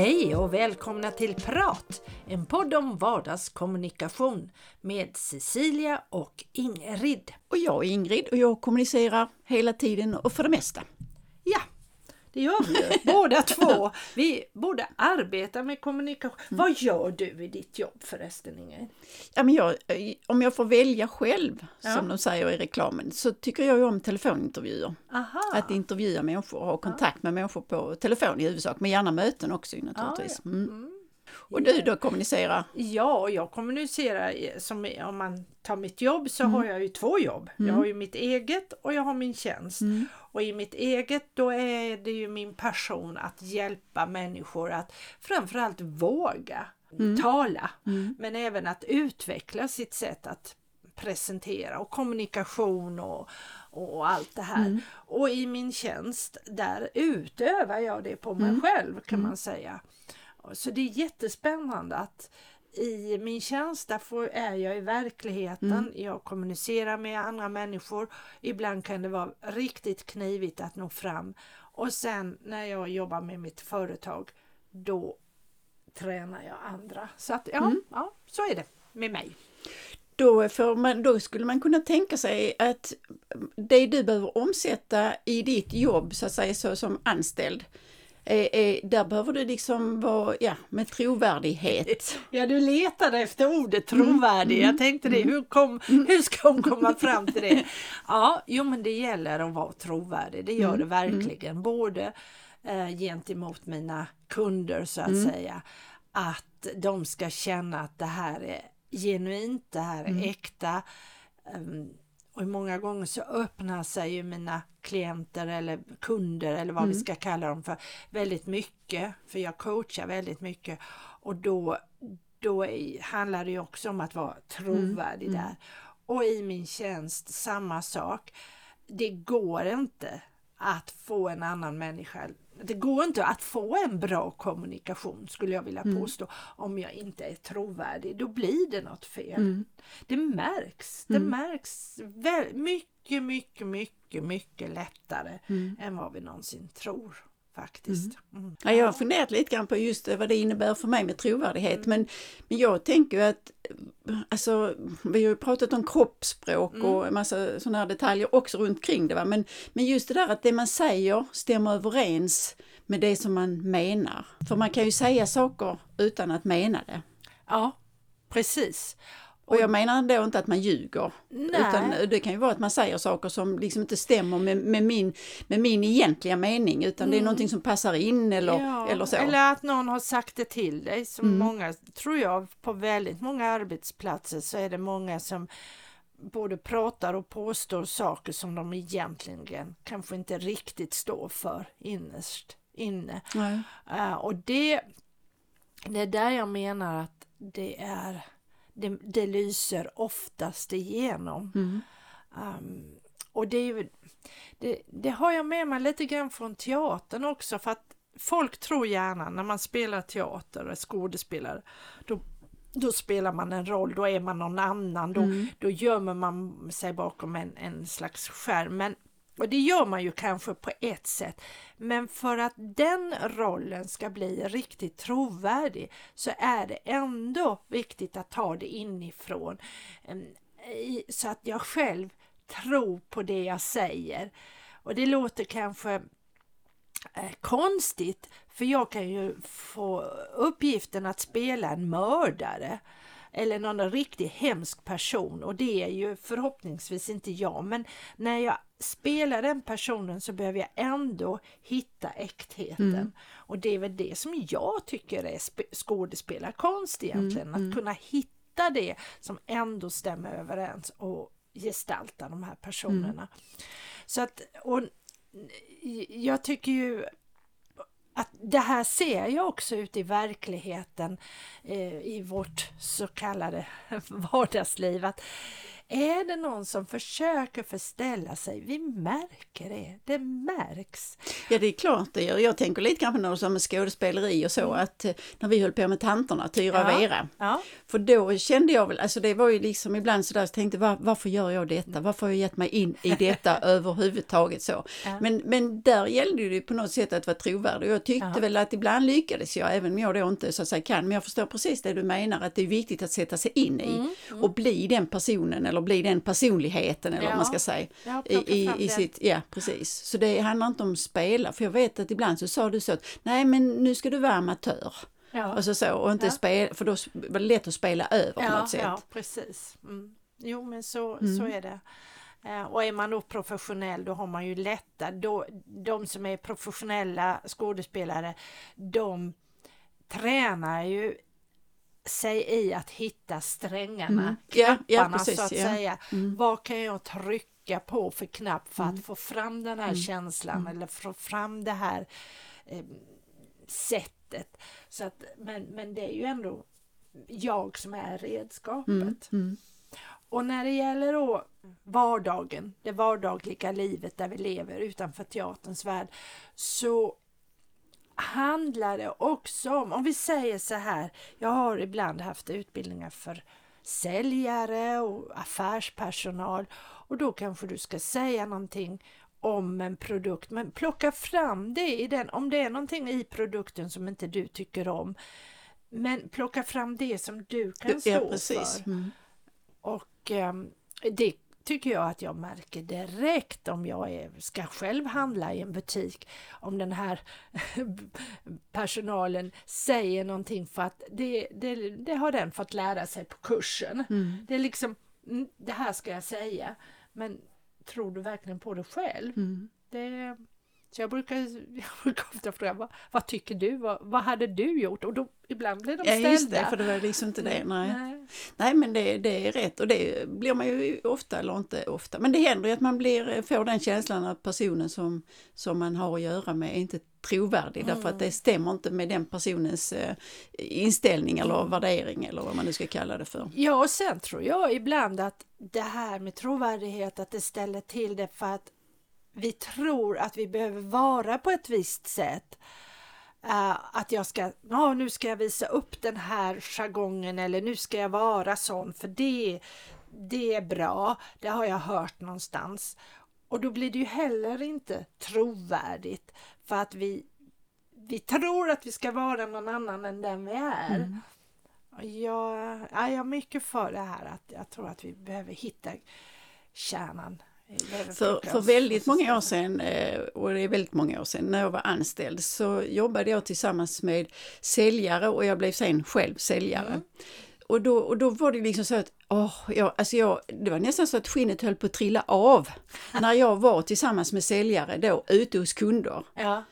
Hej och välkomna till Prat, en podd om vardagskommunikation med Cecilia och Ingrid. Och jag är Ingrid och jag kommunicerar hela tiden och för det mesta. Det gör vi ju båda två. Vi både arbetar med kommunikation. Mm. Vad gör du i ditt jobb förresten Ingrid? Ja, men jag, om jag får välja själv, ja. som de säger i reklamen, så tycker jag ju om telefonintervjuer. Aha. Att intervjua människor och ha kontakt ja. med människor på telefon i huvudsak, men gärna möten också naturligtvis. Ja, mm. Mm. Och du då kommunicerar? Ja, jag kommunicerar som om man tar mitt jobb så mm. har jag ju två jobb. Mm. Jag har ju mitt eget och jag har min tjänst. Mm. Och i mitt eget då är det ju min passion att hjälpa människor att framförallt våga mm. tala mm. men även att utveckla sitt sätt att presentera och kommunikation och, och allt det här. Mm. Och i min tjänst där utövar jag det på mig själv kan man säga. Så det är jättespännande att i min tjänst där får, är jag i verkligheten. Mm. Jag kommunicerar med andra människor. Ibland kan det vara riktigt knivigt att nå fram. Och sen när jag jobbar med mitt företag då tränar jag andra. Så att ja, mm. ja så är det med mig. Då, man, då skulle man kunna tänka sig att det du behöver omsätta i ditt jobb så att säga så som anställd är, är, där behöver du liksom vara, ja, med trovärdighet. Ja, du letade efter ordet trovärdig. Mm. Jag tänkte det, hur, kom, mm. hur ska hon komma fram till det? Ja, jo men det gäller att vara trovärdig, det gör mm. det verkligen. Både eh, gentemot mina kunder så att mm. säga, att de ska känna att det här är genuint, det här är mm. äkta. Um, och många gånger så öppnar sig ju mina klienter eller kunder eller vad mm. vi ska kalla dem för väldigt mycket. För jag coachar väldigt mycket och då, då handlar det ju också om att vara trovärdig mm. där. Och i min tjänst samma sak. Det går inte att få en annan människa det går inte att få en bra kommunikation skulle jag vilja mm. påstå om jag inte är trovärdig. Då blir det något fel. Mm. Det märks. Det mm. märks mycket, mycket, mycket, mycket lättare mm. än vad vi någonsin tror faktiskt. Mm. Mm. Ja, jag har funderat lite grann på just vad det innebär för mig med trovärdighet mm. men, men jag tänker att alltså, vi har ju pratat om kroppsspråk mm. och en massa sådana här detaljer också runt kring det va? Men, men just det där att det man säger stämmer överens med det som man menar. För man kan ju säga saker utan att mena det. Ja, precis. Och jag menar då inte att man ljuger. Nej. Utan det kan ju vara att man säger saker som liksom inte stämmer med, med, min, med min egentliga mening utan mm. det är mm. någonting som passar in eller, ja, eller så. Eller att någon har sagt det till dig. Som mm. många, tror jag, på väldigt många arbetsplatser så är det många som både pratar och påstår saker som de egentligen kanske inte riktigt står för innerst inne. Uh, och det, det är där jag menar att det är det, det lyser oftast igenom. Mm. Um, och det, det, det, har jag med mig lite grann från teatern också för att folk tror gärna när man spelar teater och är skådespelare då, då spelar man en roll, då är man någon annan, då, mm. då gömmer man sig bakom en, en slags skärm. Men och det gör man ju kanske på ett sätt. Men för att den rollen ska bli riktigt trovärdig så är det ändå viktigt att ta det inifrån. Ehm, så att jag själv tror på det jag säger. Och det låter kanske eh, konstigt för jag kan ju få uppgiften att spela en mördare eller någon riktigt hemsk person och det är ju förhoppningsvis inte jag men när jag spelar den personen så behöver jag ändå hitta äktheten. Mm. Och det är väl det som jag tycker är skådespelarkonst egentligen, mm. att mm. kunna hitta det som ändå stämmer överens och gestalta de här personerna. Mm. Så att, och jag tycker ju att det här ser jag också ute i verkligheten eh, i vårt så kallade vardagsliv. Att är det någon som försöker förställa sig, vi märker det, det märks. Ja det är klart det gör. Jag tänker lite på något som skådespeleri och så mm. att eh, när vi höll på med Tanterna, Tyra och Vera. Ja. För då kände jag väl, alltså det var ju liksom ibland sådär, så tänkte var, varför gör jag detta? Varför har jag gett mig in i detta överhuvudtaget så? Ja. Men, men där gällde det på något sätt att vara trovärdig jag tyckte ja. väl att ibland lyckades jag, även om jag då inte så att säga kan, men jag förstår precis det du menar, att det är viktigt att sätta sig in i mm. Mm. och bli den personen eller bli den personligheten eller vad man ska säga. I, i, i sitt, ja, precis. Så det handlar inte om spela, för jag vet att ibland så sa du så att nej men nu ska du vara amatör. Ja. Och, så, så, och inte ja. spela, för då var det lätt att spela över ja, på något sätt. Ja, precis. Mm. Jo men så, mm. så är det. Eh, och är man då professionell då har man ju lättare, då, de som är professionella skådespelare de tränar ju sig i att hitta strängarna, mm. knapparna ja, ja, precis, så att ja. säga. Mm. Vad kan jag trycka på för knapp för att mm. få fram den här mm. känslan mm. eller få fram det här eh, sättet. Så att, men, men det är ju ändå jag som är redskapet. Mm. Och när det gäller då vardagen, det vardagliga livet där vi lever utanför teaterns värld, så handlar det också om, om vi säger så här, jag har ibland haft utbildningar för säljare och affärspersonal och då kanske du ska säga någonting om en produkt, men plocka fram det i den, om det är någonting i produkten som inte du tycker om. Men plocka fram det som du kan stå ja, för. Mm. Och um, det tycker jag att jag märker direkt om jag är, ska själv handla i en butik. Om den här personalen säger någonting för att det, det, det har den fått lära sig på kursen. Mm. Det är liksom, mm, det här ska jag säga. Men tror du verkligen på det själv? Mm. Det, så jag brukar, jag brukar ofta fråga, vad, vad tycker du? Vad, vad, hade du gjort? Och då, ibland blir de ställda. Ja, just det, för det var liksom inte det. Nej, nej. nej men det, det är rätt och det blir man ju ofta, eller inte ofta, men det händer ju att man blir, får den känslan att personen som, som man har att göra med är inte trovärdig mm. därför att det stämmer inte med den personens eh, inställning eller mm. värdering eller vad man nu ska kalla det för. Ja, och sen tror jag ibland att det här med trovärdighet, att det ställer till det för att vi tror att vi behöver vara på ett visst sätt. Uh, att jag ska, ja nu ska jag visa upp den här jargongen eller nu ska jag vara sån för det, det är bra, det har jag hört någonstans. Och då blir det ju heller inte trovärdigt för att vi, vi tror att vi ska vara någon annan än den vi är. Mm. Jag, jag är mycket för det här att jag tror att vi behöver hitta kärnan för, för väldigt många år sedan, eh, och det är väldigt många år sedan, när jag var anställd så jobbade jag tillsammans med säljare och jag blev sen själv säljare. Mm. Och, då, och då var det liksom så att, oh, jag, alltså jag, det var nästan så att skinnet höll på att trilla av när jag var tillsammans med säljare då ute hos kunder. Ja.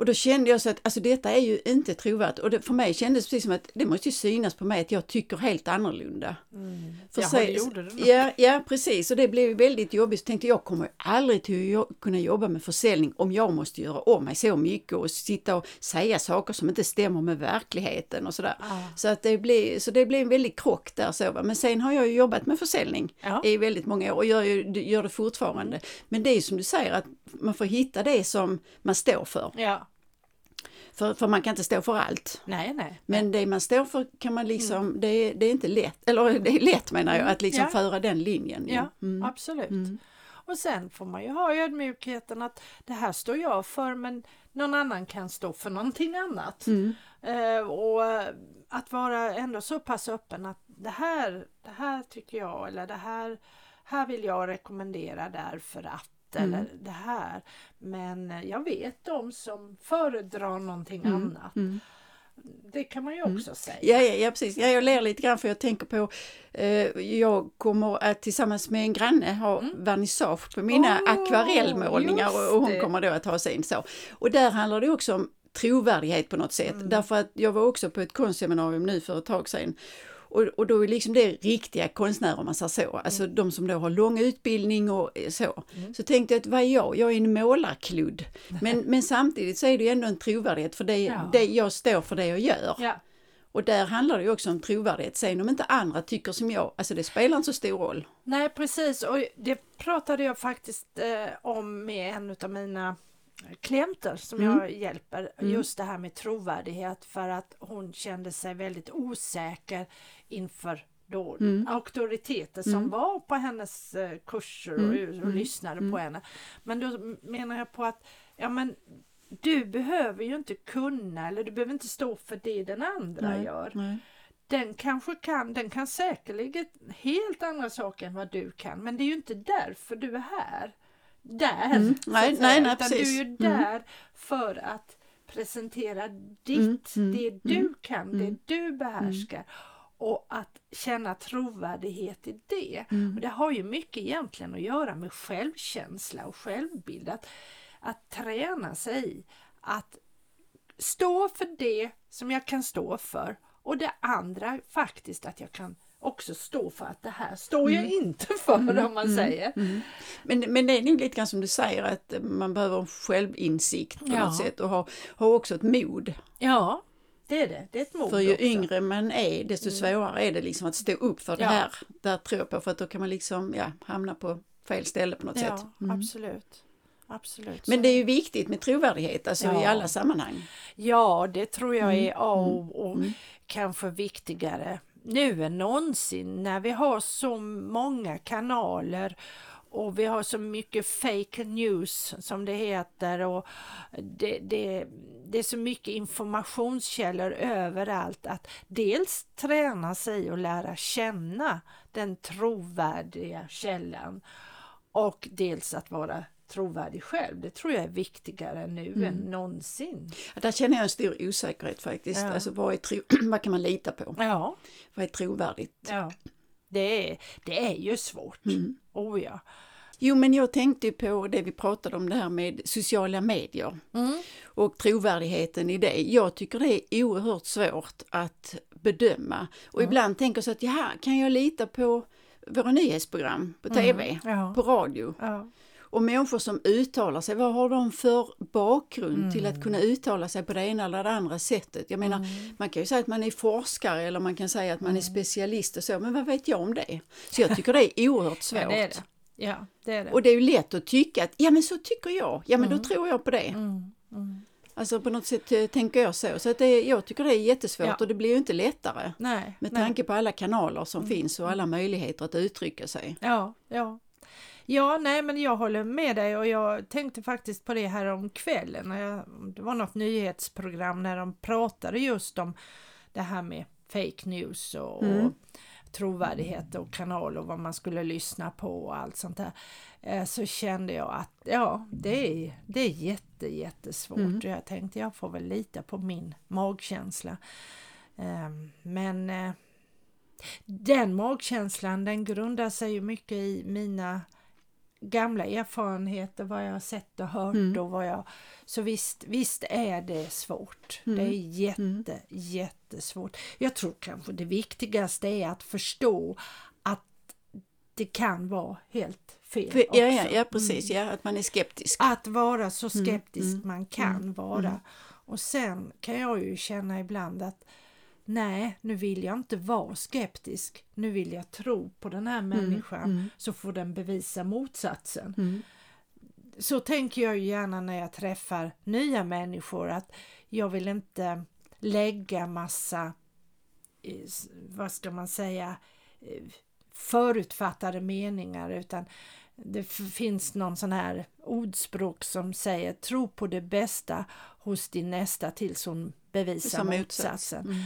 Och då kände jag så att alltså detta är ju inte trovärdigt och det, för mig kändes det precis som att det måste ju synas på mig att jag tycker helt annorlunda. Mm. För Jaha, det gjorde det ja, ja, precis och det blev väldigt jobbigt. Så tänkte jag kommer aldrig till att kunna jobba med försäljning om jag måste göra om mig så mycket och sitta och säga saker som inte stämmer med verkligheten och sådär. Ah. Så, att det blev, så det blev en väldig krock där. Så. Men sen har jag ju jobbat med försäljning ja. i väldigt många år och gör, gör det fortfarande. Men det är som du säger att man får hitta det som man står för. Ja. För, för man kan inte stå för allt. Nej, nej. Men det man står för kan man liksom, mm. det, det är inte lätt, eller det är lätt menar jag, att liksom ja. föra den linjen. Ja, mm. absolut. Mm. Och sen får man ju ha ödmjukheten att det här står jag för men någon annan kan stå för någonting annat. Mm. Uh, och att vara ändå så pass öppen att det här, det här tycker jag eller det här, här vill jag rekommendera därför att mm. eller det här. Men jag vet de som föredrar någonting mm. annat. Mm. Det kan man ju mm. också säga. Ja, ja, ja, precis. Ja, jag ler lite grann för jag tänker på eh, jag kommer att tillsammans med en granne ha mm. vernissage på mina oh, akvarellmålningar och, och hon kommer då att ha sin så. Och där handlar det också om trovärdighet på något sätt. Mm. Därför att jag var också på ett konstseminarium nu för ett tag sedan och, och då är liksom det riktiga konstnärer om man säger så, alltså mm. de som då har lång utbildning och så. Mm. Så tänkte jag att vad är jag? Jag är en målarkludd. Men, men samtidigt så är det ju ändå en trovärdighet för det, ja. det jag står för det jag gör. Ja. Och där handlar det ju också om trovärdighet. Sen om inte andra tycker som jag, alltså det spelar inte så stor roll. Nej precis och det pratade jag faktiskt eh, om med en av mina klienter som mm. jag hjälper. Mm. Just det här med trovärdighet för att hon kände sig väldigt osäker inför då mm. auktoriteter som mm. var på hennes eh, kurser och, och mm. Mm. lyssnade på henne. Men då menar jag på att ja men du behöver ju inte kunna eller du behöver inte stå för det den andra nej, gör. Nej. Den kanske kan, den kan säkerligen helt andra saker än vad du kan men det är ju inte därför du är här. Där, mm. nej, nej, nej, utan precis. du är ju mm. där mm. för att presentera ditt, mm. det du mm. kan, det du behärskar och att känna trovärdighet i det. Mm. Och Det har ju mycket egentligen att göra med självkänsla och självbild. Att, att träna sig att stå för det som jag kan stå för och det andra faktiskt att jag kan också stå för att det här står jag mm. inte för mm. om man mm. säger. Mm. Men, men det är nog lite grann som du säger att man behöver självinsikt på ja. något sätt och ha, ha också ett mod. Ja, det är det. Det är ett mod För ju också. yngre man är desto mm. svårare är det liksom att stå upp för det här. Där tror jag på för att då kan man liksom ja, hamna på fel ställe på något ja, sätt. Mm. Absolut. Absolut. Men det är ju viktigt med trovärdighet alltså ja. i alla sammanhang. Ja, det tror jag är A och mm. kanske viktigare nu än någonsin när vi har så många kanaler och vi har så mycket fake news som det heter och det, det, det är så mycket informationskällor överallt att dels träna sig och lära känna den trovärdiga källan och dels att vara trovärdig själv. Det tror jag är viktigare nu mm. än någonsin. Ja, där känner jag en stor osäkerhet faktiskt. Ja. Alltså, vad, är tro vad kan man lita på? Ja. Vad är trovärdigt? Ja. Det, är, det är ju svårt. Mm. Oh ja. Jo, men jag tänkte på det vi pratade om det här med sociala medier mm. och trovärdigheten i det. Jag tycker det är oerhört svårt att bedöma och mm. ibland tänker jag så att ja, kan jag lita på våra nyhetsprogram på mm. TV, ja. på radio? Ja. Och människor som uttalar sig, vad har de för bakgrund mm. till att mm. kunna uttala sig på det ena eller det andra sättet? Jag menar, mm. man kan ju säga att man är forskare eller man kan säga att man är mm. specialist och så, men vad vet jag om det? Så jag tycker det är oerhört svårt. ja, det är det. Ja, det är det. Och det är ju lätt att tycka att, ja men så tycker jag, ja men mm. då tror jag på det. Mm. Mm. Alltså på något sätt eh, tänker jag så. Så att det, jag tycker det är jättesvårt ja. och det blir ju inte lättare. Nej, med nej. tanke på alla kanaler som finns och alla möjligheter att uttrycka sig. Ja, ja. Ja, nej men jag håller med dig och jag tänkte faktiskt på det här om kvällen. När jag, det var något nyhetsprogram när de pratade just om det här med fake news och, mm. och trovärdighet och kanal och vad man skulle lyssna på och allt sånt där. Eh, så kände jag att ja, det är, det är jätte, jättesvårt mm. och jag tänkte jag får väl lita på min magkänsla. Ehm, men eh, den magkänslan den grundar sig ju mycket i mina gamla erfarenheter, vad jag har sett och hört mm. och vad jag... Så visst, visst är det svårt. Mm. Det är jätte, mm. jättesvårt. Jag tror kanske det viktigaste är att förstå att det kan vara helt fel För. Ja, ja, ja, precis, mm. ja, att man är skeptisk. Att vara så mm. skeptisk mm. man kan vara. Och sen kan jag ju känna ibland att nej, nu vill jag inte vara skeptisk. Nu vill jag tro på den här mm, människan mm, mm. så får den bevisa motsatsen. Mm. Så tänker jag gärna när jag träffar nya människor att jag vill inte lägga massa, eh, vad ska man säga, eh, förutfattade meningar utan det finns någon sån här ordspråk som säger tro på det bästa hos din nästa tills hon bevisar motsatsen. Mm.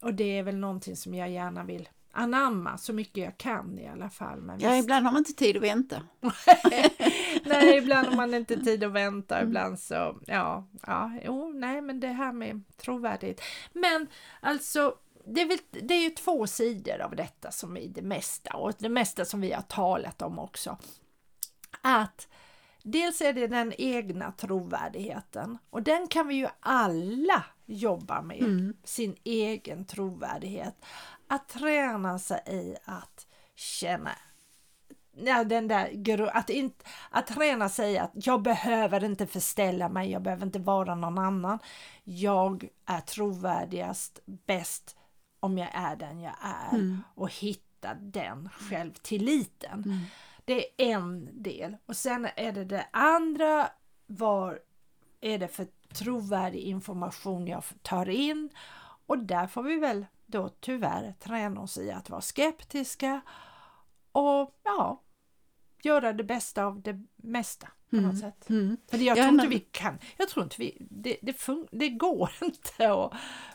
Och det är väl någonting som jag gärna vill anamma så mycket jag kan i alla fall. Men ja, visst. ibland har man inte tid att vänta. nej, ibland har man inte tid att vänta, mm. ibland så, ja, ja, jo, nej, men det här med trovärdighet. Men alltså, det är, väl, det är ju två sidor av detta som är det mesta och det mesta som vi har talat om också. Att dels är det den egna trovärdigheten och den kan vi ju alla jobba med, mm. sin egen trovärdighet. Att träna sig i att känna ja, den där, att, inte, att träna sig att jag behöver inte förställa mig, jag behöver inte vara någon annan. Jag är trovärdigast, bäst om jag är den jag är mm. och hitta den självtilliten. Mm. Det är en del. Och sen är det det andra, vad är det för trovärdig information jag tar in? Och där får vi väl då tyvärr träna oss i att vara skeptiska och ja, göra det bästa av det mesta på mm. något sätt. Mm. För jag tror inte vi kan, jag tror inte vi, det, det, det går inte att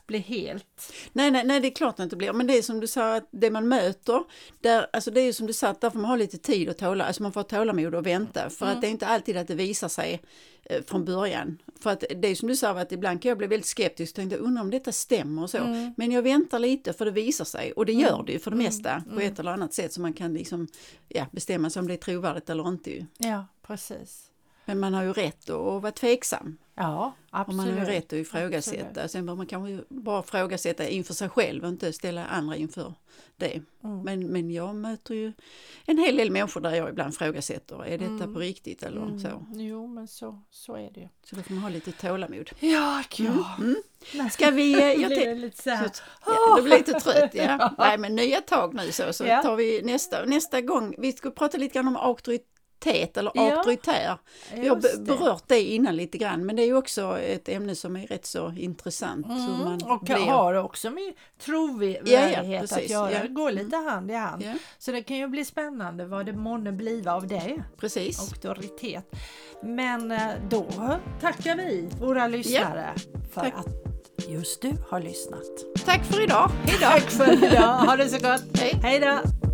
bli helt... Nej, nej, nej, det är klart det inte blir, men det är som du sa, att det man möter, där, alltså det är som du sa, där får man ha lite tid och tåla, alltså man får ha tålamod och vänta, för mm. att det är inte alltid att det visar sig eh, från början. För att det är som du sa, att ibland kan jag bli väldigt skeptisk och tänkte, undrar om detta stämmer och så. Mm. Men jag väntar lite för det visar sig, och det mm. gör det ju för det mesta på ett eller annat sätt, så man kan liksom ja, bestämma sig om det är trovärdigt eller inte. Ja, precis. Men man har ju rätt att vara tveksam. Ja, absolut. Och man har ju rätt att ifrågasätta. Absolut. Sen bör man kanske bara ifrågasätta inför sig själv och inte ställa andra inför det. Mm. Men, men jag möter ju en hel del människor där jag ibland ifrågasätter, är detta mm. på riktigt eller mm. så? Jo, men så, så är det ju. Så då får man ha lite tålamod. Ja, ja. Mm. Mm. Ska vi... Eh, jag blir lite så här, ja, du blir lite trött, ja. Nej, men nya tag nu så, så ja. tar vi nästa, nästa gång. Vi ska prata lite grann om auktoritet auktoritet eller ja, auktoritär. Vi har berört det innan lite grann men det är ju också ett ämne som är rätt så intressant. Mm, hur man och blir... har också med trovärdighet ja, ja, att göra, ja. det går lite mm. hand i hand. Ja. Så det kan ju bli spännande vad det månne bliva av det. Precis. Auktoritet. Men eh, då tackar vi våra lyssnare för Tack. att just du har lyssnat. Tack för idag. Hejdå. Tack för idag. Ha det så gott. Hej. Hej då.